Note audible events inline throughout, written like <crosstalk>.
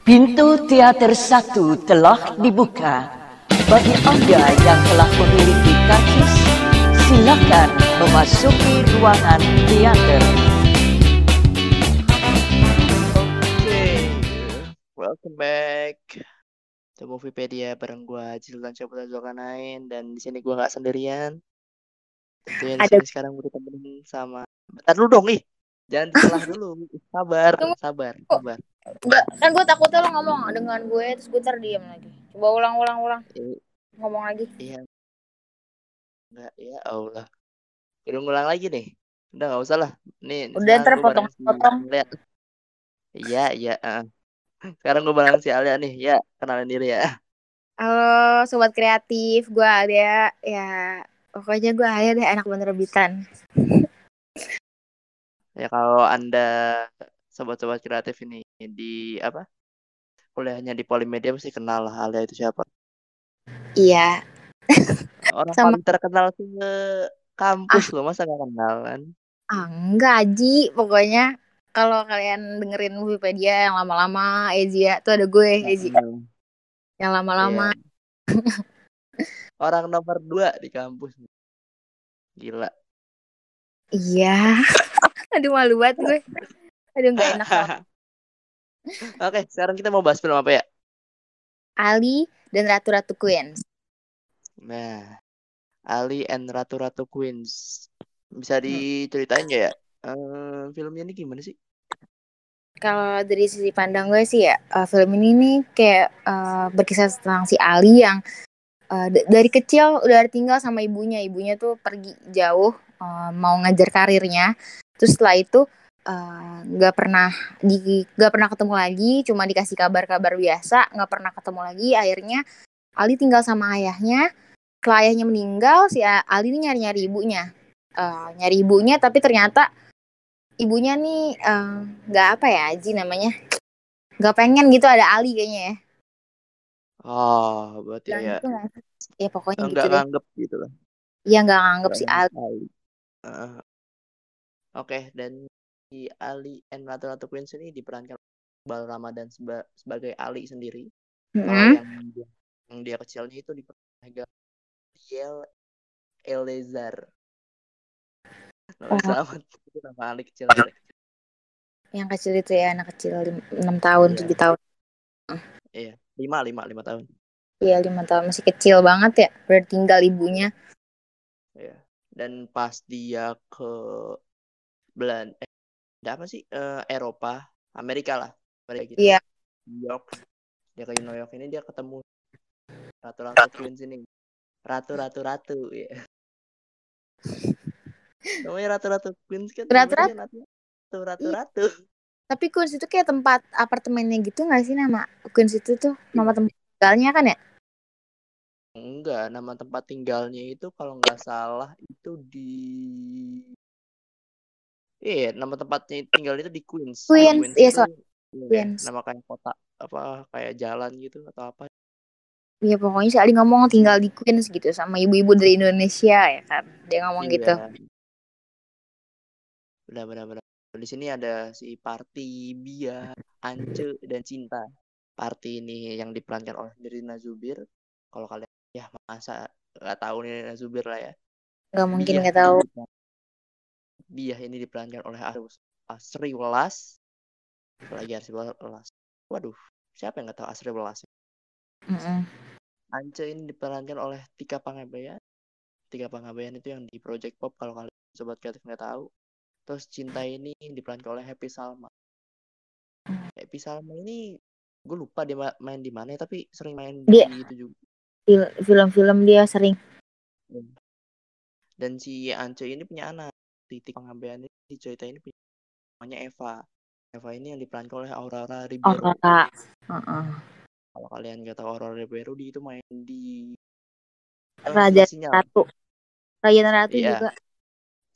Pintu teater satu telah dibuka. Bagi Anda yang telah memiliki karcis, silakan memasuki ruangan teater. Welcome back to Moviepedia bareng gua Jildan Caputan Zulkarnain dan di sini gua nggak sendirian. Tentunya di Ada- sini sekarang gue ditemenin sama. Bentar dulu dong ih, jangan disalah <laughs> dulu. Sabar, sabar, sabar. Enggak, kan gue takutnya lo ngomong dengan gue terus gue terdiam lagi. Coba ulang ulang ulang ngomong lagi. Iya, enggak ya Allah. Udah ngulang lagi nih. Udah nggak usah lah. Nih, Udah, sekarang ntar gua bareng si potong-potong. Alia. Iya, iya. ah. Sekarang gue bareng si Alia nih. Ya, kenalin diri ya. Halo sobat kreatif, gue Alia. Ya pokoknya gue Alia deh anak penerbitan. Ya kalau Anda sobat-sobat kreatif ini di apa? Kuliahnya di Polimedia pasti kenal lah Alia itu siapa. Iya. Orang Sama- paling terkenal se kampus loh, masa gak kenal kan? Ah, enggak Aji, pokoknya kalau kalian dengerin Wikipedia yang lama-lama Ezia tuh ada gue Ezi Hmm, yang lama-lama. iya. <laughs> Orang nomor dua di kampus. Gila. Iya. <laughs> Aduh malu banget gue. Aduh nggak enak. <laughs> Oke, sekarang kita mau bahas film apa ya? Ali dan Ratu-Ratu Queens. Nah, Ali and Ratu-Ratu Queens. Bisa diceritain nggak ya? Eh, filmnya ini gimana sih? Kalau dari sisi pandang gue sih ya, eh, film ini nih kayak eh, berkisah tentang si Ali yang d- dari kecil udah tinggal sama ibunya. Ibunya tuh pergi jauh eh, mau ngajar karirnya. Terus setelah itu eh, nggak pernah di nggak pernah ketemu lagi, cuma dikasih kabar-kabar biasa, nggak pernah ketemu lagi. Akhirnya Ali tinggal sama ayahnya. Setelah ayahnya meninggal, si Ali ini nyari-nyari ibunya. Eh, nyari ibunya, tapi ternyata ibunya nih eh, nggak apa ya Aji namanya nggak pengen gitu ada Ali kayaknya ya Oh, berarti Bilang ya gitu sih? ya pokoknya gitu nggak deh nganggep gitu lah. Iya nggak nganggep si Ali. Heeh. Oke, dan si Ali and Ratu-Ratu Queens ini diperankan Iqbal Ramadan seba- sebagai Ali sendiri. Kalau Mm-mm. yang dia, yang dia kecilnya itu diperankan oleh Gabriel Elezar. Nama Oh. selamat itu nama Ali kecil. Ali yang kecil itu ya anak kecil enam tahun tujuh tahun Iya, lima, lima, lima tahun. iya lima tahun masih kecil banget ya udah tinggal ibunya Iya. Dan pas dia ke Belanda, eh, ada apa sih? Eh, Eropa, Amerika lah, Amerika gitu. Iya. New York. Dia ke New York ini dia ketemu ratu-ratu Queens ini. Ratu-ratu ratu, ya. <laughs> Namanya ratu-ratu Queens kan. Ratu-ratu. Ratu-ratu. tapi Queens itu kayak tempat apartemennya gitu nggak sih nama Queens itu tuh nama tempat tinggalnya kan ya Enggak, nama tempat tinggalnya itu kalau nggak salah itu di Iya, nama tempatnya tinggal itu di Queens. Queens, iya, sorry. iya, Queens. nama kayak kota apa kayak jalan gitu atau apa. Iya pokoknya si Ali ngomong tinggal di Queens gitu sama ibu-ibu dari Indonesia ya kan dia ngomong Iya. gitu Benar benar benar. Di sini ada si Parti, Bia, Ance dan Cinta. Parti ini yang diperankan oleh Nirina Zubir. Kalau kalian ya masa nggak tahu Nirina Zubir lah ya. nggak mungkin nggak tahu Bia ini diperankan oleh Asri, Asri Welas. Lagi Asri Welas. Waduh, siapa yang nggak tahu Asri Welas? Mm-mm. Ance ini diperankan oleh Tika Pangabean. Tika Pangabean itu yang di Project Pop kalau kalian sobat kreatif nggak tahu. Terus Cinta ini diperankan oleh Happy Salma. Happy Salma ini gue lupa dia ma- main di mana tapi sering main di Dia- itu juga. Fil- film-film dia sering Dan si Ance ini punya anak. Titik Pangabean ini diceritain ini punya namanya Eva. Eva ini yang diperankan oleh Aurora Ribeiro. Aurora Heeh. Kalau kalian nggak tahu Aurora Ribeiro, dia itu main di eh, Raja Sinyal. Ratu Raja dan Ratu Iya. juga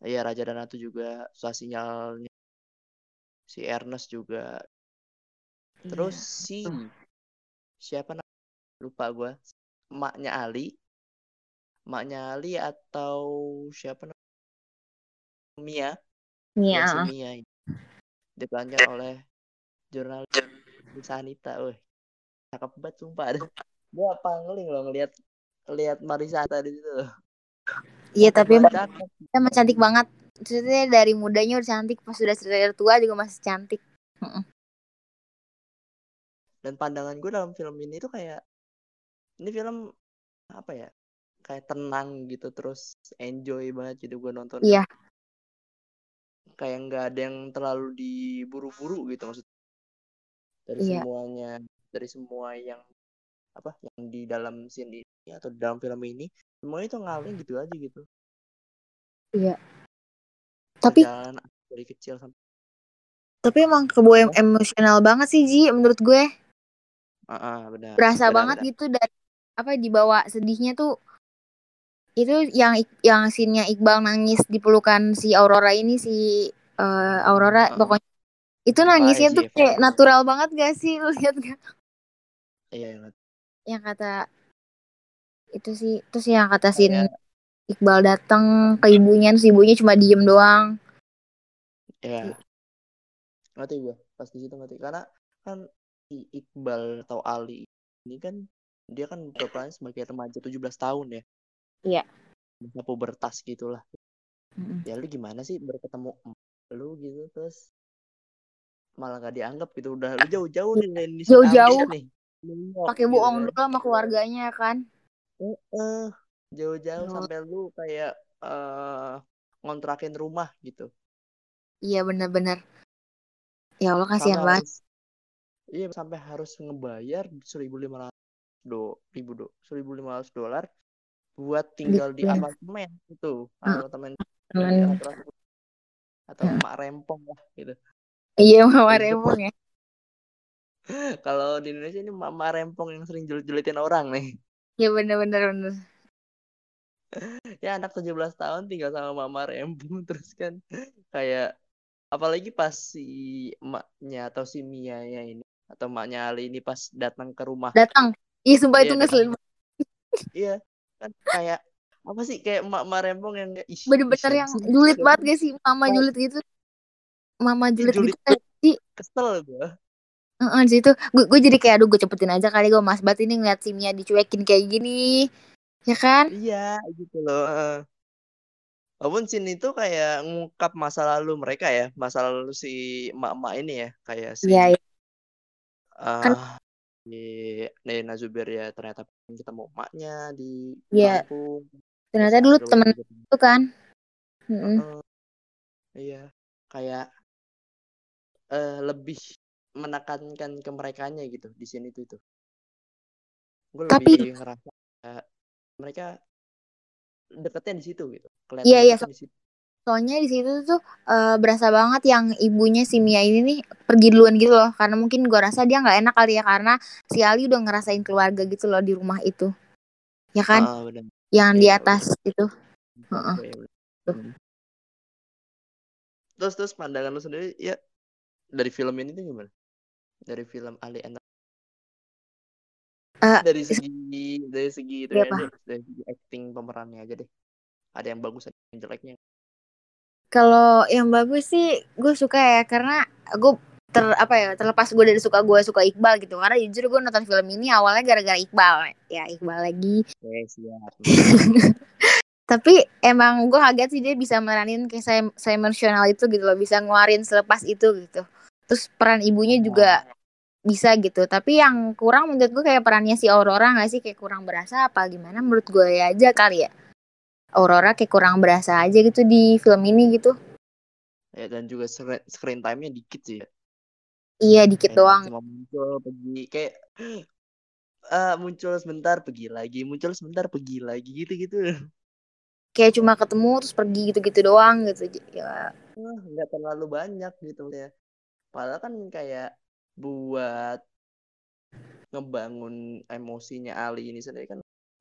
Iya Raja dan Ratu juga susah sinyalnya. Si Ernest juga. Terus si siapa namanya? Lupa gua. Emaknya Ali. Emaknya Ali atau siapa namanya? Mia. Si heeh. Mia ini. Diperankan oleh jurnal Marisa Anita, weh. Cakep banget sumpah. Gue pangling loh ngeliat lihat Marisa Anita di situ. Iya tapi emang cakep. emang cantik banget. Maksudnya dari mudanya udah cantik, pas sudah sudah tua juga masih cantik. Dan pandangan gue dalam film ini tuh kayak ini film apa ya? Kayak tenang gitu terus enjoy banget jadi gue nonton. Iya. Kayak nggak ada yang terlalu diburu-buru gitu maksud. Dari Iya. semuanya, dari semua yang apa yang di dalam scene ini atau di dalam film ini semuanya itu ngalir gitu aja gitu. Iya. Tapi Perjalanan dari kecil sampai tapi emang kebawa em- emosional banget sih Ji menurut gue. Ah, ah, benar. Berasa benar, banget benar. gitu dan apa dibawa sedihnya tuh itu yang yang scene-nya Iqbal nangis di pelukan si Aurora ini si eh, Aurora Heeh. pokoknya itu nangisnya Ah, tuh Jeff. kayak natural banget gak sih lu <laughs> lihat gak? Iya, iya. yang kata itu sih terus yang kata Kayak Iqbal datang ke ibunya terus ibunya cuma diem doang ya ngerti gue pas di situ ngerti karena kan si Iqbal atau Ali ini kan dia kan berperan sebagai remaja 17 tahun ya Iya. masa pubertas gitulah Mm-mm. ya lu gimana sih berketemu lu gitu terus malah gak dianggap gitu udah lu jauh-jauh nih dari Indonesia Jauh-jauh. Nih pakai gitu bohong kan. dulu sama keluarganya kan Heeh. jauh-jauh Jauh. sampai lu kayak eh ngontrakin rumah gitu iya bener-bener ya Allah kasihan banget iya sampai harus ngebayar 1.500 do ribu do 1.500 dolar buat tinggal di Iya. apartemen itu Hmm. apartemen laki-laki. atau Hmm. emak rempong lah gitu iya mama Itu. Rempong ya <laughs> kalau di Indonesia ini mama rempong yang sering julit-julitin orang nih iya bener-bener bener <laughs> ya anak 17 tahun tinggal sama mama rempong <laughs> terus kan kayak apalagi pas si emaknya atau si Mia ya ini atau emaknya Ali ini pas datang ke rumah datang iya sumpah Iya, itu ngeselin. Iya, kan kayak apa sih kayak emak-emak rempong yang kayak bener-bener yang julid Siapa banget gak sih mama julid gitu mama julid, julid gitu sih kesel gue. Heeh, di situ gue gue jadi kayak aduh gue cepetin aja kali gue mas bat ini ngeliat si Mia dicuekin kayak gini ya kan Iya, gitu loh. heeh. Walaupun scene itu kayak ngungkap masa lalu mereka ya, masa lalu si emak-emak ini ya, kayak si iya iya. eh Kan- si Nena Zubir ya ternyata ketemu emaknya di Iya. kampung. ternyata dulu temen itu kan. Heeh. Iya, kayak eh lebih menekankan ke merekanya gitu di sini tuh itu. Gue Tapi- lebih ngerasa kayak mereka deketnya di situ gitu. Kelihatan Iya, iya, di situ. Soalnya di situ tuh eh, berasa banget yang ibunya si Mia ini nih pergi duluan gitu loh karena mungkin gue rasa dia nggak enak kali ya karena si Ali udah ngerasain keluarga gitu loh di rumah itu ya kan benar. yang di Iya, atas itu Heeh. Iya. Hmm. Terus terus pandangan lu sendiri ya dari film ini tuh gimana? Dari film Ali and Eh, dari segi dari segi itu Iya, ya dari segi acting pemerannya aja deh. Ada yang bagus ada yang jeleknya. Kalau yang bagus sih gue suka ya karena gue ter apa ya terlepas gue dari suka gue suka Iqbal gitu. Karena jujur gue nonton film ini awalnya gara-gara Iqbal. Ya Iqbal lagi. Oke, siap. <laughs> tapi emang gue kaget sih dia bisa meranin kayak saya saya emosional itu gitu loh bisa ngeluarin selepas itu gitu. Terus peran ibunya juga bisa gitu. Tapi yang kurang menurut gue kayak perannya si Aurora nggak sih? Kayak kurang berasa apa gimana menurut gue aja kali ya Aurora kayak kurang berasa aja gitu di film ini gitu Ya, dan juga screen, screen time-nya dikit sih ya. iya dikit Kayak doang Cuma muncul pergi kayak eh <gasps> muncul sebentar pergi lagi, muncul sebentar pergi lagi gitu-gitu. kayak cuma ketemu terus pergi gitu-gitu doang gitu ya nggak terlalu banyak gitu ya. Padahal kan kayak buat ngebangun emosinya Ali ini sendiri kan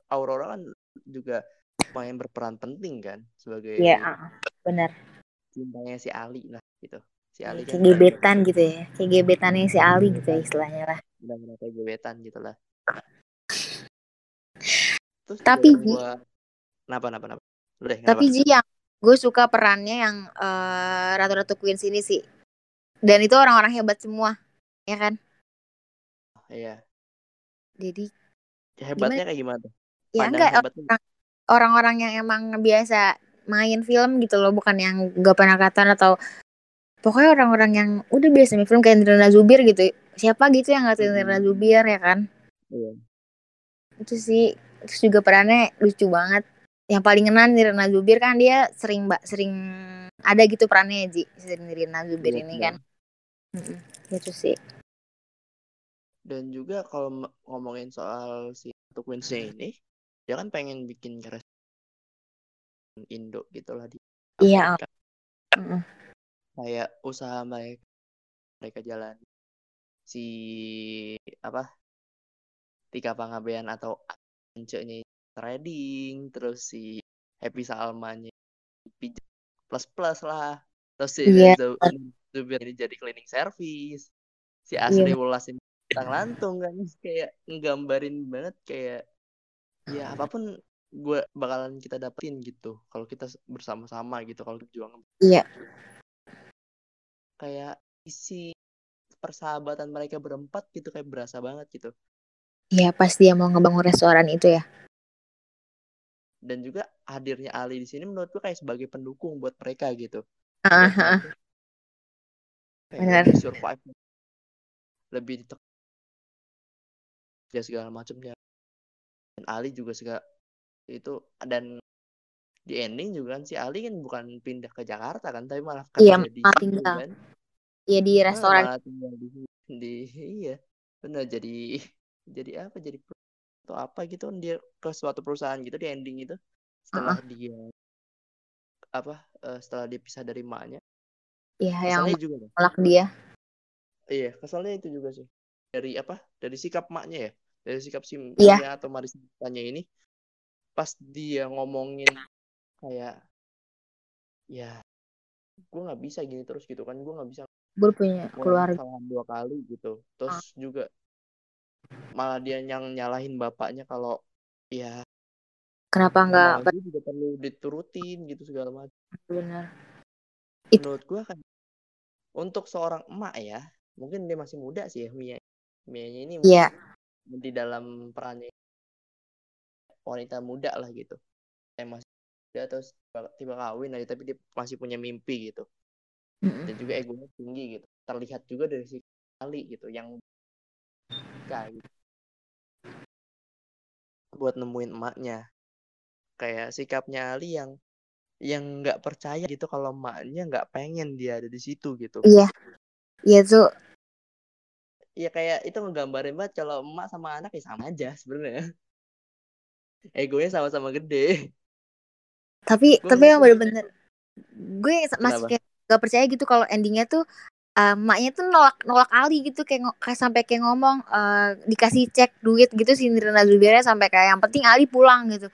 Aurora kan juga lumayan berperan penting kan sebagai iya ah, benar cintanya si Ali lah gitu. Si Ali kan kayak gebetan gitu ya kayak gebetannya si Ali gitu ya istilahnya lah benar-benar kayak gebetan gitu lah. Terus Tapi, gua kenapa kenapa kenapa? Tapi? Ji yang gue suka perannya yang eh, ratu-ratu Queens ini sih dan itu orang-orang hebat semua ya kan Iya. Jadi Ya, hebatnya kayak gimana ya enggak hebatnya. orang- orang-orang yang emang biasa main film gitu loh bukan yang gak pernah kelihatan atau pokoknya orang-orang yang udah biasa main film kayak Nirina Zubir gitu siapa gitu yang ngatain Hmm. Nirina Zubir ya kan Iya. itu sih terus juga perannya lucu banget yang paling ngenan Nirina Zubir kan dia sering mbak sering ada gitu perannya Ji si Nirina Zubir Iya, ini iya. kan Mm-mm, itu sih Dan juga kalau ngomongin soal si Ratu Queens-nya ini, dia kan pengen bikin restoran Indo gitu lah di Iya, Amerika. Mm-mm. Kayak usaha mereka mereka jalan si apa Tika Pangabean atau Ance-nya trading terus si Happy Salmanya pijat plus plus lah terus si Iya. Zu- Zubir ini jadi cleaning service si Iya. Asri Wulas ini tang lantung kan <laughs> kayak nggambarin banget kayak ya apa pun gue bakalan kita dapetin gitu kalau kita bersama-sama gitu kalau berjuang Iya. kayak isi persahabatan mereka berempat gitu kayak berasa banget gitu Iya pas dia mau ngebangun restoran itu ya dan juga hadirnya Ali di sini menurut gue kayak sebagai pendukung buat mereka gitu Ah, ah. kayak Benar. lebih survive lebih ditekan ya segala macamnya dan Ali juga segala itu dan di ending juga kan si Ali kan bukan pindah ke Jakarta kan tapi malah Iya, di tinggal. kan. Iya di Ah, restoran. malah tinggal di, di iya. Benar jadi <laughs> jadi apa jadi atau apa gitu kan dia ke suatu perusahaan gitu di ending itu. Setelah dia apa eh, setelah dia pisah dari emaknya. Iya yang juga menolak dia. Iya kesalnya itu juga sih. Dari apa dari sikap emaknya ya dari sikap si Iya. Mia atau Marisanya ini pas dia ngomongin kayak ya gue nggak bisa gini terus gitu kan. Gue nggak bisa gue punya keluarga. dua kali gitu. Terus Ah. juga malah dia yang nyalahin bapaknya kalau ya kenapa nggak gue juga perlu diturutin gitu segala macam. Benar. Menurut gue kan untuk seorang emak ya mungkin dia masih muda sih ya Mia Mia ini Iya di dalam perannya wanita muda lah gitu. Yang masih muda terus tiba, kawin aja tapi dia masih punya mimpi gitu. Dan juga egonya tinggi gitu. Terlihat juga dari si kali gitu yang kayak gitu. buat nemuin emaknya. Kayak sikapnya Ali yang yang nggak percaya gitu kalau emaknya nggak pengen dia ada di situ gitu. Iya. Iya tuh ya kayak itu ngegambarin banget kalau emak sama anak ya sama aja sebenarnya. Egonya sama-sama gede. Tapi Gua tapi yang bener-bener gue masih Kenapa? kayak gak percaya gitu kalau endingnya tuh eh, emaknya tuh nolak nolak Ali gitu kayak, kayak sampai kayak ngomong eh, dikasih cek duit gitu si Nirina Zubirnya sampai kayak yang penting Ali pulang gitu.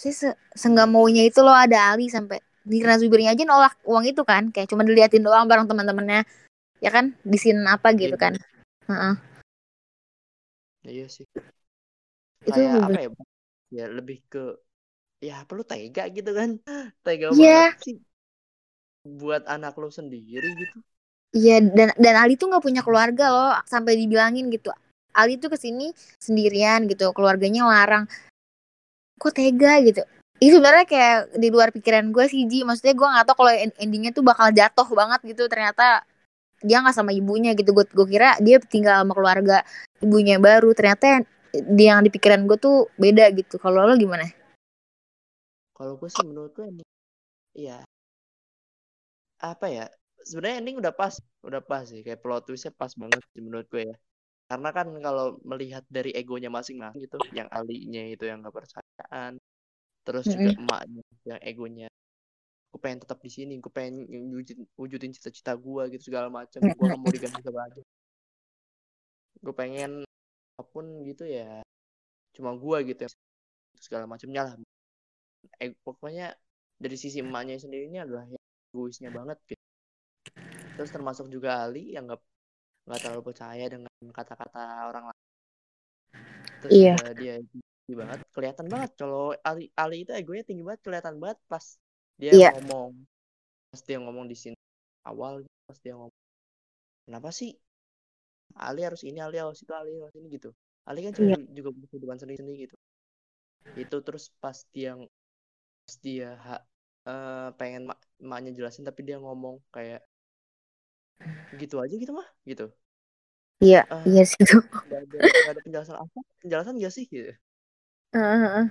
Saya se seenggak maunya itu loh ada Ali sampai Nirina Zubirnya aja nolak uang itu kan kayak cuma diliatin doang bareng teman-temannya ya kan? Di scene apa gitu Iya. kan Heeh. iya sih itu kayak apa ya ya lebih ke ya perlu tega gitu kan <laughs> tega Iya. banget sih buat anak lo sendiri gitu Iya dan dan Ali tuh nggak punya keluarga loh sampai dibilangin gitu. Ali tuh ke sini sendirian gitu, keluarganya larang. Kok tega gitu? Itu sebenarnya kayak di luar pikiran gue sih Ji. Maksudnya gue nggak tahu kalau en- endingnya tuh bakal jatuh banget gitu. Ternyata dia nggak sama ibunya gitu. Gue gue kira dia tinggal sama keluarga ibunya baru. Ternyata dia yang di pikiran gue tuh beda gitu. Kalau lo gimana? kalau gue sih menurut gue ini ya apa ya sebenarnya ending udah pas udah pas sih kayak plot twistnya pas banget sih menurut gue ya karena kan kalau melihat dari egonya masing-masing gitu yang alinya itu yang gak percayaan terus juga emaknya yang egonya gue pengen tetap di sini gue pengen wujudin, wujudin cita-cita gue gitu segala macam gue gak mau diganti sama aja gue pengen apa pun gitu ya cuma gue gitu ya segala macamnya lah eh, pokoknya dari sisi emaknya sendirinya adalah yang egoisnya banget gitu. terus termasuk juga Ali yang nggak nggak terlalu percaya dengan kata-kata orang lain terus Iya. dia tinggi banget kelihatan banget kalau Ali Ali itu egonya tinggi banget kelihatan banget pas dia Iya. ngomong pas dia ngomong di sini awal pas dia ngomong kenapa sih Ali harus ini Ali harus itu Ali harus ini gitu Ali kan Iya. juga punya kehidupan sendiri gitu itu terus pas dia pas dia ha- eh, pengen mak maknya jelasin tapi dia ngomong kayak gitu aja gitu mah gitu Iya, Ah. iya sih itu. nggak ada <laughs> ada penjelasan apa penjelasan gak sih gitu Heeh.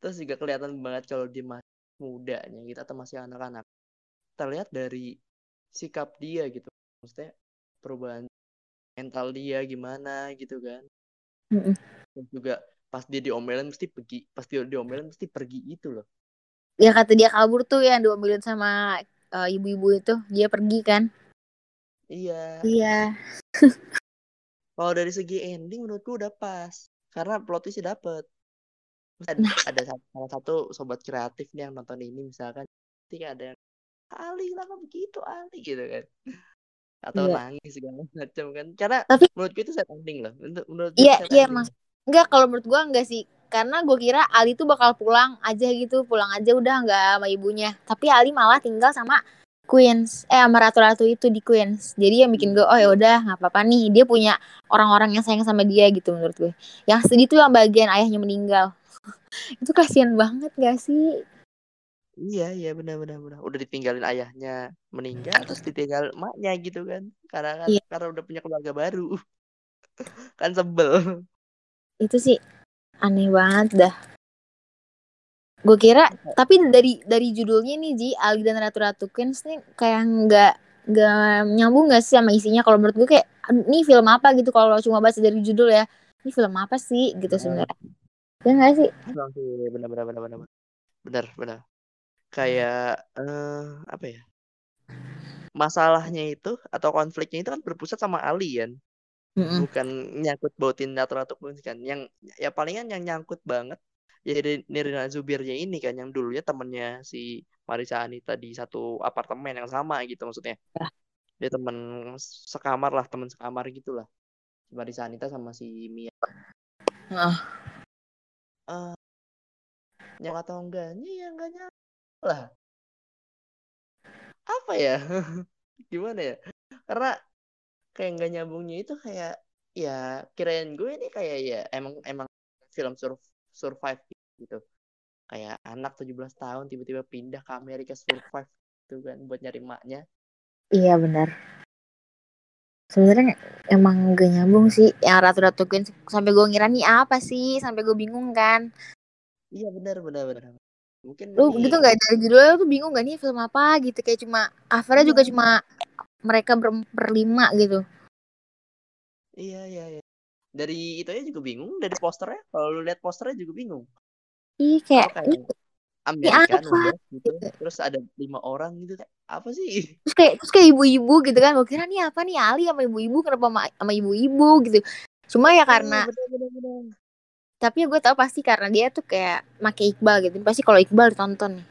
terus juga kelihatan banget kalau dia masih mudanya gitu atau masih anak-anak. Terlihat dari sikap dia gitu. Maksudnya perubahan mental dia gimana gitu kan. Dan juga pas dia diomelin mesti pergi pas dia diomelin mesti pergi itu loh. Ya kata dia kabur tuh yang diomelin sama eh, ibu-ibu itu, dia pergi kan? iya. Iya. kalau dari segi ending menurutku udah pas. Karena plot twistnya dapet Terus ada, Nah. ada salah satu sobat kreatif nih yang nonton ini misalkan ketika ada yang Ali kenapa begitu Ali gitu kan atau Iya. nangis segala <laughs> macam kan karena Tapi- menurutku itu sad ending loh Menurut- menurut Iya, iya mas. Enggak, kalau menurut gua enggak sih. Karena gue kira Ali tuh bakal pulang aja gitu, pulang aja udah nggak sama ibunya. Tapi Ali malah tinggal sama Queens, eh sama ratu-ratu itu di Queens. Jadi yang bikin gue, oh ya udah nggak apa-apa nih. Dia punya orang-orang yang sayang sama dia gitu menurut gue. Yang sedih tuh yang bagian ayahnya meninggal. <laughs> itu kasihan banget gak sih? iya iya benar benar benar udah ditinggalin ayahnya meninggal terus ditinggal emaknya gitu kan karena kan Iya. karena udah punya keluarga baru <laughs> kan sebel Itu sih aneh banget dah. Gue kira, tapi dari dari judulnya nih Ji, Ali dan Ratu-Ratu Queens nih kayak nggak nggak nyambung gak sih sama isinya. Kalau menurut gue kayak, "Aduh, ini film apa gitu kalau cuma baca dari judul ya. Ini film apa sih gitu sebenarnya. Ya nggak sih? Benar benar benar benar benar benar kayak eh apa ya masalahnya itu atau konfliknya itu kan berpusat sama Ali kan Mm-mm. bukan nyangkut bautin ratu-ratu Queens kan yang ya palingan yang nyangkut banget ya Ri- Nirina Zubirnya ini kan yang dulunya temennya si Marisa Anita di satu apartemen yang sama gitu maksudnya Ya. dia temen sekamar lah temen sekamar gitu lah si Marisa Anita sama si Mia Ah. Eh, nyang atau enggaknya ya enggaknya lah. Apa ya? <laughs> Gimana ya? Karena kayak nggak nyambungnya itu kayak ya kirain gue ini kayak ya emang emang film sur survive gitu. Kayak anak 17 tahun tiba-tiba pindah ke Amerika survive gitu kan buat nyari maknya. Iya benar. Sebenarnya emang gak nyambung sih. Yang Ratu-Ratu Queens sampai gue ngira nih apa sih? Sampai gue bingung kan. iya benar benar benar. Mungkin Lu ini gitu nggak? Dari judulnya tuh bingung gak nih film apa gitu? Kayak cuma covernya juga Iya. cuma mereka ber- berlima gitu. iya iya iya. Dari itu aja juga bingung dari posternya. Kalau lu lihat posternya juga bingung. Ih kayak ini kayak Amerika udah gitu. Terus ada lima orang gitu apa sih? Terus kayak terus kayak ibu-ibu gitu kan. Gue kira nih apa nih Ali sama ibu-ibu kenapa sama, sama ibu-ibu gitu. Cuma ya karena Iya, benar. tapi gue tahu pasti karena dia tuh kayak make Iqbal gitu. Pasti kalau Iqbal ditonton.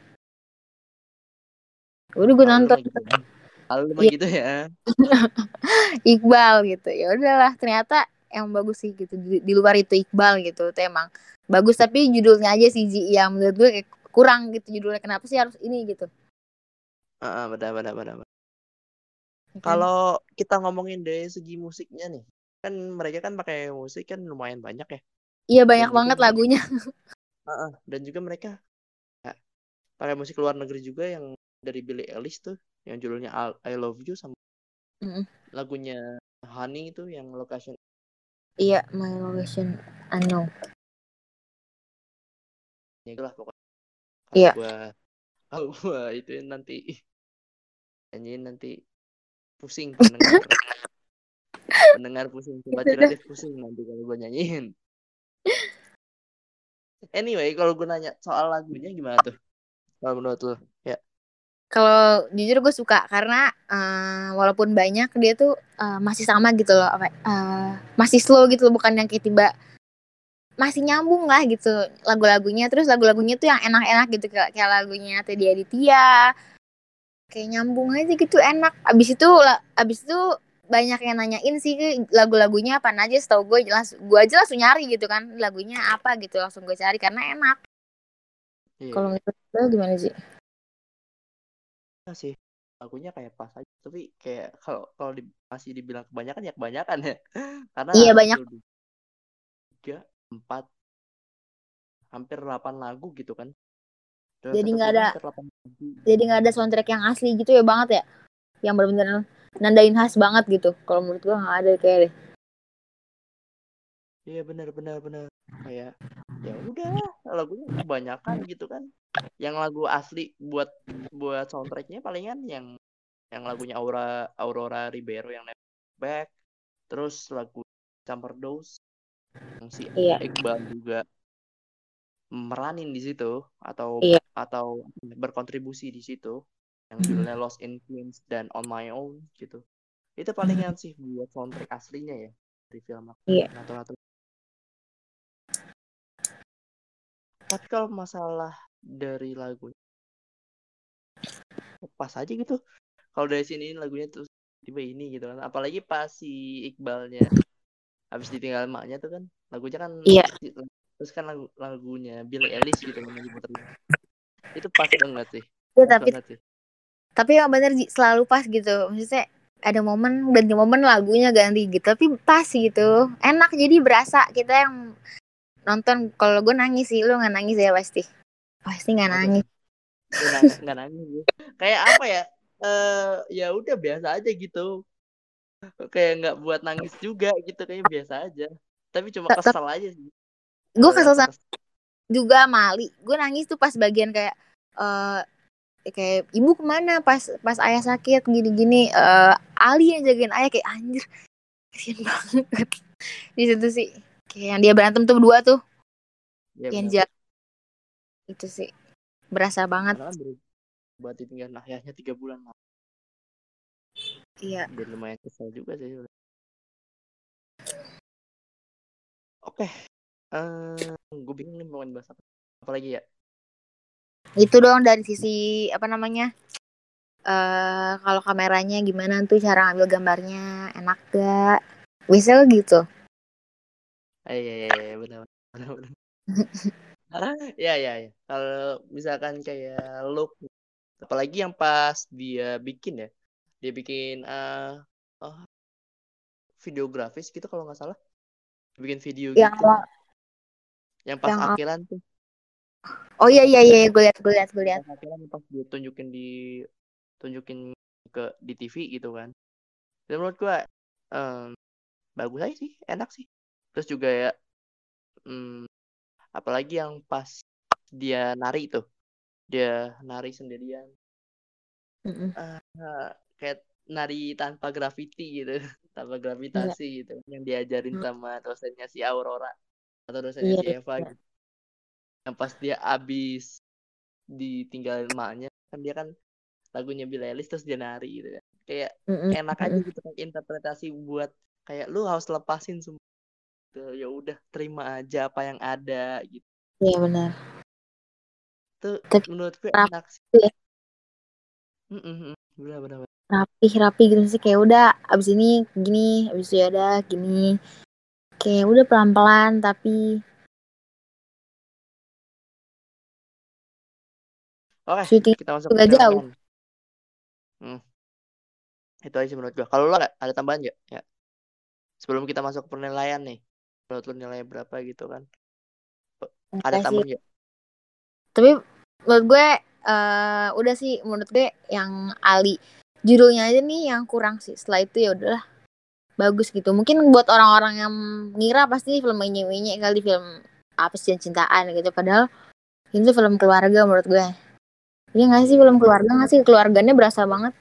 Nih udah gue Kalau nonton. mah gitu ya. Kalau Iya. gitu ya. <laughs> Iqbal gitu. Ya udahlah ternyata emang bagus sih gitu. Di, di luar itu Iqbal gitu. Itu emang bagus. Tapi judulnya aja sih Ji. Yang menurut gue kayak kurang gitu judulnya kenapa sih harus ini gitu Heeh, benar benar benar benar. Ya kan? Kalau kita ngomongin dari segi musiknya nih, kan mereka kan pakai musik kan lumayan banyak ya. iya banyak juga banget lagunya <laughs> Heeh, dan juga mereka ya, pakai musik luar negeri juga yang dari Billie Eilish tuh, yang judulnya I, I Love You sama Mm-mm. lagunya Honey itu yang location iya My Location Unknown itulah pokoknya. Iya. gua kalau <laughs> gua itu nanti nyanyiin nanti pusing pendengar. pendengar <laughs> pusing, dah. kreatif pusing nanti kalau gua nyanyiin. Anyway, kalau gue nanya soal lagunya gimana tuh? Kalau menurut lo? Ya. kalau jujur gue suka karena eh, walaupun banyak dia tuh eh, masih sama gitu loh apa eh, masih slow gitu loh bukan yang kayak tiba masih nyambung lah gitu lagu-lagunya. Terus lagu-lagunya tuh yang enak-enak gitu kayak, kayak lagunya Teddy Aditya. Kayak nyambung aja gitu enak. Abis itu abis itu banyak yang nanyain sih lagu-lagunya apa? Aja setahu gue jelas gue aja langsung nyari gitu kan lagunya apa gitu langsung gue cari karena enak. Iya. kalau menurut lo gimana sih Iya sih. lagunya kayak pas aja. Tapi kayak kalau kalau di, masih dibilang kebanyakan ya kebanyakan ya. <laughs> Karena Iya, banyak. tiga empat hampir 8 lagu gitu kan. Dalam Jadi nggak ada- hampir 8 lagu. jadi nggak ada soundtrack yang asli gitu ya banget ya? Yang benar-benar nandain khas banget gitu kalau menurut gua nggak ada kayak deh. Iya benar benar benar kayak ya udah lagunya kebanyakan gitu kan. Yang lagu asli buat buat soundtracknya palingan yang yang lagunya Aura Aurora Ribeiro yang Back, terus lagu Campur Dose si Iya. Iqbal juga meranin di situ atau Iya. atau berkontribusi di situ yang Mhm. judulnya Lost in Queens dan On My Own gitu. Itu palingan sih buat soundtrack aslinya ya dari film aku. Iya. Nato-nato tapi kalau masalah dari lagu pas aja gitu kalau dari sini lagunya terus tiba ini gitu kan apalagi pas si Iqbalnya habis ditinggal emaknya tuh kan lagunya kan Iya. terus kan lagu lagunya Billie Eilish gitu yang itu pas banget sih? Ya tapi banget sih. tapi yang bener selalu pas gitu. Maksudnya ada momen ganti momen lagunya ganti gitu tapi pas gitu. Enak jadi berasa kita yang nonton. Kalau gue nangis sih lu nggak nangis ya pasti? Pasti nggak nangis. Gue nangis nggak nangis kayak apa ya? Eh ya udah biasa aja gitu <laughs> kayak nggak buat nangis juga gitu kayak biasa aja. Tapi cuma kesel aja sih. Gue Ada kesel sama juga Mali gue nangis tuh pas bagian kayak eh kayak ibu ke mana pas pas ayah sakit gini-gini. Eh Ali yang jagain ayah kayak anjir kasian banget. <laughs> Di situ sih kayak yang dia berantem tuh berdua tuh. Ya, yang jahat itu sih berasa banget. Kan buat ditinggal ayahnya tiga bulan. Iya Dan lumayan kesel juga sih. Oke. eh gue bingung nih mau bahas apa. Apa lagi ya? itu dong dari sisi apa namanya eh kalau kameranya gimana tuh cara ngambil gambarnya enak gak bisa gitu Eh, iya, iya, iya, benar, benar, benar. <laughs> ya, ya, ya. Kalau misalkan kayak look, apalagi yang pas dia bikin ya, dia bikin eh oh, videografis gitu kalau nggak salah, bikin video yang gitu, yang pas yang- akhiran tuh. oh iya iya iya gue liat gue liat gue liat akhiran pas dia tunjukin di tunjukin ke di TV gitu kan. Dan menurut gua em, bagus aja sih, enak sih. Terus juga ya hmm, apalagi yang pas dia nari tuh. Dia nari sendirian. Mm-mm. Eh, kayak nari tanpa graffiti gitu, <laughs> tanpa gravitasi gitu. Yang diajarin Hmm. sama dosennya si Aurora atau dosennya Iya, si Eva iya. gitu. Yang pas dia abis ditinggalin emaknya kan dia kan lagunya Billie Eilish terus dia nari gitu kan. Kayak Mm-mm. enak aja gitu kan interpretasi buat kayak lu harus lepasin semua gitu. ya udah terima aja apa yang ada gitu iya benar tuh Tapi menurut gue rapi enak sih ya. Bener bener bener. Rapi rapi gitu sih. Kayak udah abis ini gini abis itu ya udah gini. Kayak udah pelan pelan tapi oke syuting kita masuk ke jauh. Hmm, itu aja sih menurut gue kalau lo ada, ada tambahan nggak? Ya. Sebelum kita masuk ke penilaian nih. Menurut lo nilai berapa gitu kan? Ada tambahan nggak? Tapi menurut gue eh udah sih. Menurut gue yang Ali judulnya aja nih yang kurang sih. Setelah itu ya udahlah. Bagus gitu. Mungkin buat orang-orang yang ngira pasti film ini kali film apa sih cintaan gitu. Padahal itu film keluarga menurut gue. Iya nggak sih film keluarga nggak sih? Keluarganya berasa banget.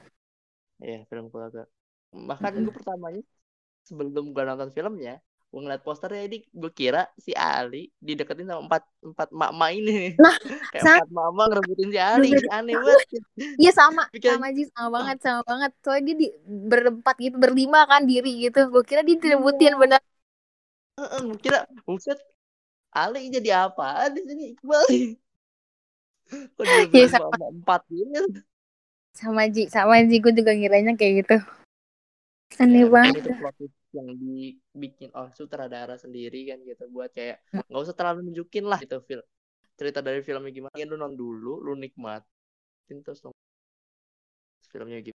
Iya, film keluarga. Bahkan Mm-mm. gue pertamanya sebelum gue nonton filmnya, gue ngeliat posternya ini gue kira si Ali dideketin sama empat empat mak-mak ini. nah <laughs> Kayak sama empat mama ngerebutin si Ali, aneh banget. Iya sama, <laughs> Pikiran sama Ji, sama banget, sama banget. Soalnya dia di, berempat gitu, berlima kan diri gitu. Gue kira dia direbutin bener. Gue kira buset Ali jadi apa di sini Iqbal? <laughs> Kok Iya direbutin sama, empat gitu? sama Ji, sama Ji. Gue juga ngiranya kayak gitu. Aneh Ya, banget. Yang dibikin oleh sutradara sendiri kan gitu buat kayak nggak usah terlalu nunjukin lah gitu film cerita dari filmnya gimana ya lu nonton dulu lu nikmatin terus nonton filmnya gitu.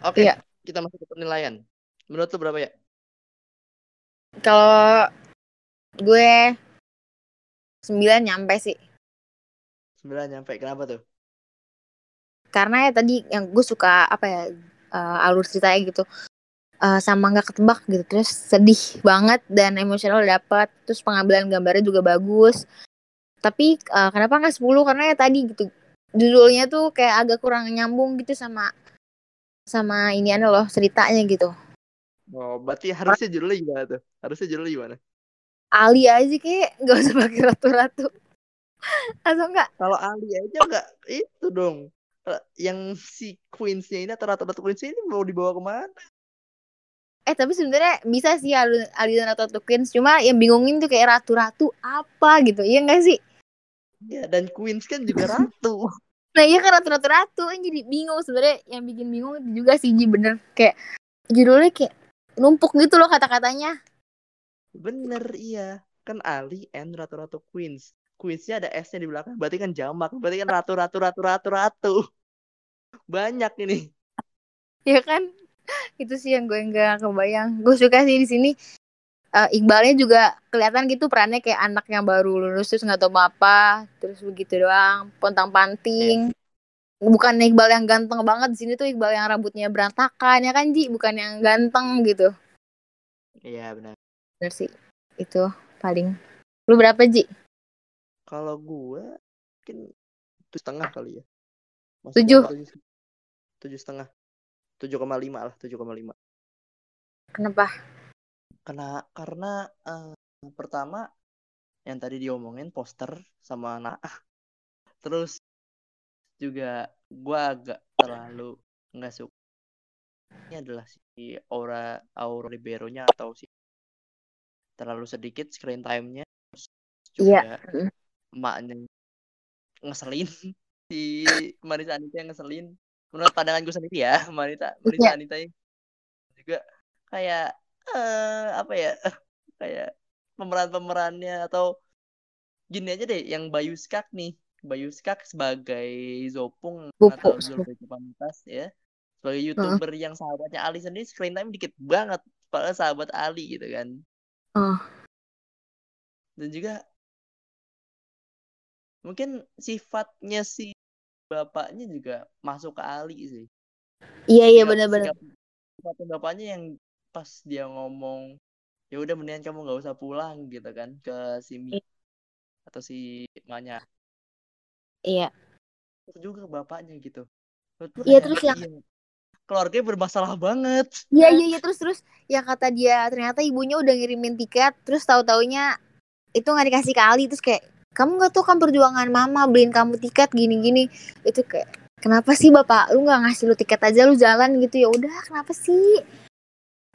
Oke, Iya. kita masuk ke penilaian. Menurut lu berapa ya? Kalau gue 9 nyampe sih. 9 nyampe. Kenapa tuh? Karena ya tadi yang gue suka apa ya uh, alur ceritanya gitu. Uh, sama nggak ketebak gitu terus sedih banget dan emosional dapat terus pengambilan gambarnya juga bagus tapi uh, kenapa nggak 10 karena ya tadi gitu judulnya tuh kayak agak kurang nyambung gitu sama sama ini loh ceritanya gitu Oh, berarti harusnya judulnya gimana tuh? Harusnya judulnya gimana? Ali aja kayak nggak usah pakai ratu-ratu <laughs> atau enggak Kalau Ali aja nggak itu dong. Eh, Yang si Queens-nya ini atau ratu-ratu Queens ini mau dibawa ke mana? Eh tapi sebenarnya bisa sih Ali, Ali dan Ratu Queens cuma yang bingungin tuh kayak ratu-ratu apa gitu iya enggak sih Ya, dan Queens kan juga ratu. <laughs> nah iya kan ratu-ratu ratu kan jadi bingung sebenarnya yang bikin bingung itu juga sih Ji bener kayak judulnya kayak numpuk gitu loh kata-katanya Bener, iya. Kan Ali and ratu-ratu Queens. Queens-nya ada S-nya di belakang. Berarti kan jamak. Berarti kan ratu-ratu ratu-ratu ratu. Banyak ini. ya kan itu sih yang gue nggak kebayang. Gue suka sih di sini Eh, Iqbalnya juga kelihatan gitu perannya kayak anak yang baru lulus terus nggak tahu apa terus begitu doang pontang panting. Bukan Iqbal yang ganteng banget di sini tuh Iqbal yang rambutnya berantakan ya kan Ji? Bukan yang ganteng gitu. Iya, benar. bener sih. Itu paling. Lu berapa Ji? Kalau gue mungkin tujuh setengah kali ya. Tujuh. tujuh setengah. Tujuh koma lima lah, tujuh koma lima. kenapa Kena karena eh, pertama yang tadi diomongin poster sama Naah. Terus juga gua agak terlalu nggak suka. Ini adalah si Aura Aura Libero-nya atau si terlalu sedikit screen time-nya. Juga Iya. Mm. emaknya ngeselin <laughs> si Marisa Anita yang ngeselin. Menurut pandangan gue sendiri ya, <laughs> Marita Marisa Iya. Anita juga kayak eh apa ya <laughs> kayak pemeran-pemerannya atau gini aja deh yang Bayu Skak nih Bayu Skak sebagai Zopung Pupuk. atau Pamungkas ya sebagai youtuber yang sahabatnya Ali sendiri screen time dikit banget padahal sahabat Ali gitu kan Oh. dan juga mungkin sifatnya si bapaknya juga masuk ke Ali sih. Iya iya benar-benar sikap- bapaknya yang pas dia ngomong ya udah mendingan kamu nggak usah pulang gitu kan ke si Mi Iya. atau si Manya iya. Itu juga bapaknya gitu. Iya, terus yang- iya, keluarganya bermasalah banget? Iya iya iya terus terus. Yang kata dia ternyata ibunya udah ngirimin tiket terus tahu taunya itu nggak dikasih ke Ali terus kayak kamu nggak tahu kan perjuangan mama beliin kamu tiket gini gini itu kayak kenapa sih bapak? Lu nggak ngasih lu tiket aja lu jalan gitu. Ya udah kenapa sih?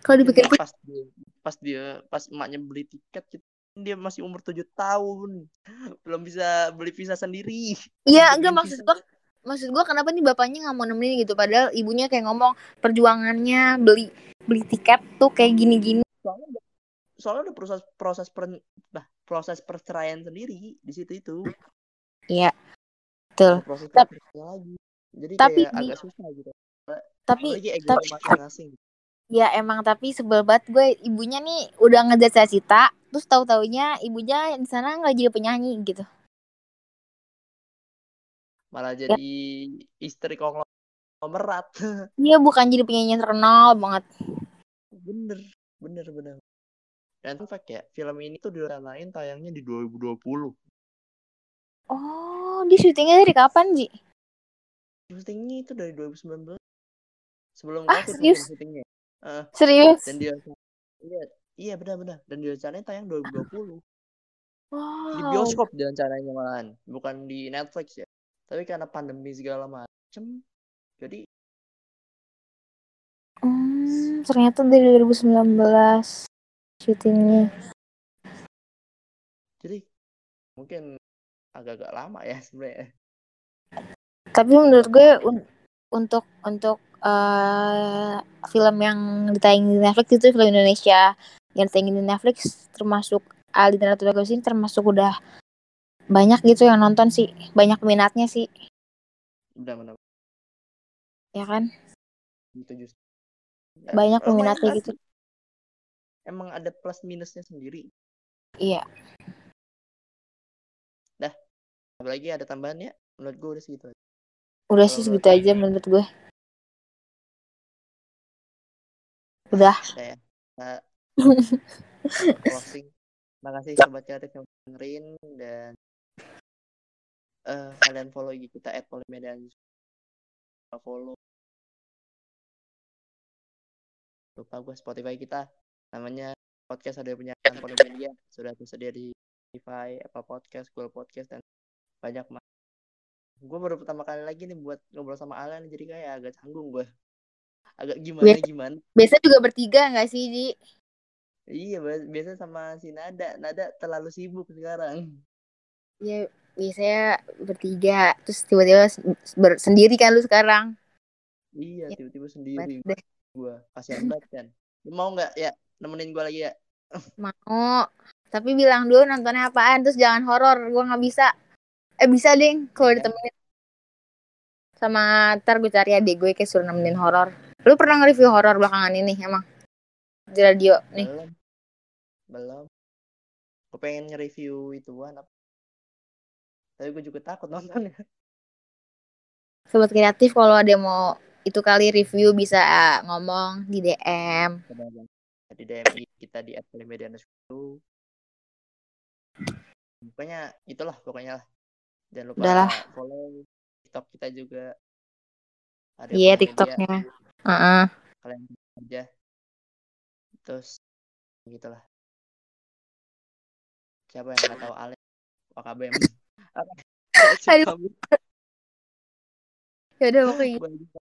Kalau dipikir pas dia pas dia pas emaknya beli tiket gitu, dia masih umur tujuh tahun. Belum bisa beli visa sendiri. Iya enggak maksud gua maksud gua kenapa nih bapaknya nggak mau nemenin gitu? Padahal ibunya kayak ngomong perjuangannya beli beli tiket tuh kayak gini gini soalnya udah, soalnya udah proses proses per, nah, proses perceraian sendiri di situ itu. Iya betul. Proses perceraian lagi. Jadi tapi kayak di- agak susah gitu. Tapi tapi- masing-masing. Ya emang tapi sebel banget. Gue ibunya nih udah ngejat cita terus tahu taunya ibunya di sana nggak jadi penyanyi gitu. malah Ya. jadi istri konglomerat. <laughs> Iya bukan jadi penyanyi terkenal banget. bener bener bener dan fun fact ya film ini tuh direncanain tayangnya di 2020 Oh, di syutingnya dari kapan Ji? syutingnya itu dari 2019 sebelum Ah, covid serius? syutingnya Eh, Serius? dan dia iya iya benar-benar dan direncanain tayang 2020 di Wow. bioskop direncananya malahan bukan di Netflix ya tapi karena pandemi segala macem jadi Hmm, ternyata dari 2019 syutingnya. jadi mungkin agak-agak lama ya sebenarnya. Tapi menurut gue un- untuk untuk eh, film yang ditayangin di Netflix itu film Indonesia. Yang ditayangin di Netflix termasuk Ali dan Ratu Bagus ini termasuk udah banyak gitu yang nonton sih. Banyak minatnya sih. Benar-benar ya kan? Gitu Ya, banyak peminatnya gitu. Emang ada plus minusnya sendiri. Iya. Apalagi ada tambahannya menurut gue udah segitu aja. udah sih segitu aja menurut gue udah. Ya Kita <laughs> closing. Makasih sobat kreatif yang dengerin dan eh kalian follow IG kita at Polymedan follow. Lupa gue Spotify kita namanya podcast ada punya Polymedia sudah tersedia di Spotify Apple Podcast Google Podcast dan banyak mah gue baru pertama kali lagi nih buat ngobrol sama Alan jadi kayak agak canggung gue agak gimana Biasa. gimana? biasa juga bertiga nggak sih Ji? Iya biasa sama si Nada. Nada terlalu sibuk sekarang. Ya biasanya bertiga terus tiba-tiba sendiri kan lu sekarang? Iya Ya, tiba-tiba sendiri gue kasihan banget kan. Lu mau nggak? Ya nemenin gue lagi ya. Mau. Tapi bilang dulu nontonnya apaan terus jangan horor gua nggak bisa. Eh bisa deh kalau Iya. ditemenin. Sama ntar gue cari adik gue kayak suruh nemenin horor. Lu pernah nge-review horor belakangan ini emang? Di radio nih. Belum. Belum. Gue pengen nge-review ituan apa tapi gue juga takut nontonnya sobat kreatif kalau ada yang mau itu kali review bisa ngomong di DM di DM kita di @media itu pokoknya itulah pokoknya lah. Jangan lupa Udahlah. follow TikTok kita juga. Ada iya Polymedia, tiktoknya. Heeh. kalian aja. Terus gitulah. Siapa yang nggak tahu Alex OKBM Aduh. ya udah pokoknya gitu.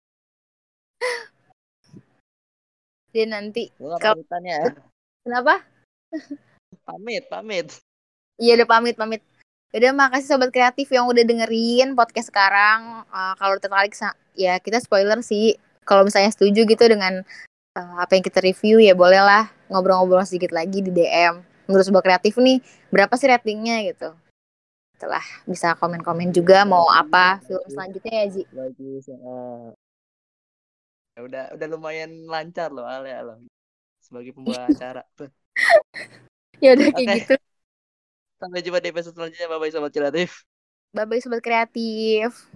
Dia nanti Gua Kalau- pamitannya kenapa <laughs> pamit pamit Iya udah pamit pamit. Udah makasih sobat kreatif yang udah dengerin podcast sekarang. Eh, kalau tertarik ya kita spoiler sih. Kalau misalnya setuju gitu dengan eh, apa yang kita review ya bolehlah ngobrol-ngobrol sedikit lagi di DM. Menurut sobat kreatif nih berapa sih ratingnya gitu. Setelah bisa komen-komen juga mau apa film selanjutnya ya Ji. bagus eh. Ya udah udah lumayan lancar loh Ale loh sebagai pembawa <laughs> acara Tuh. Ya udah kayak Oke. gitu. sampai jumpa di episode selanjutnya bye bye sobat kreatif Bye bye sobat kreatif.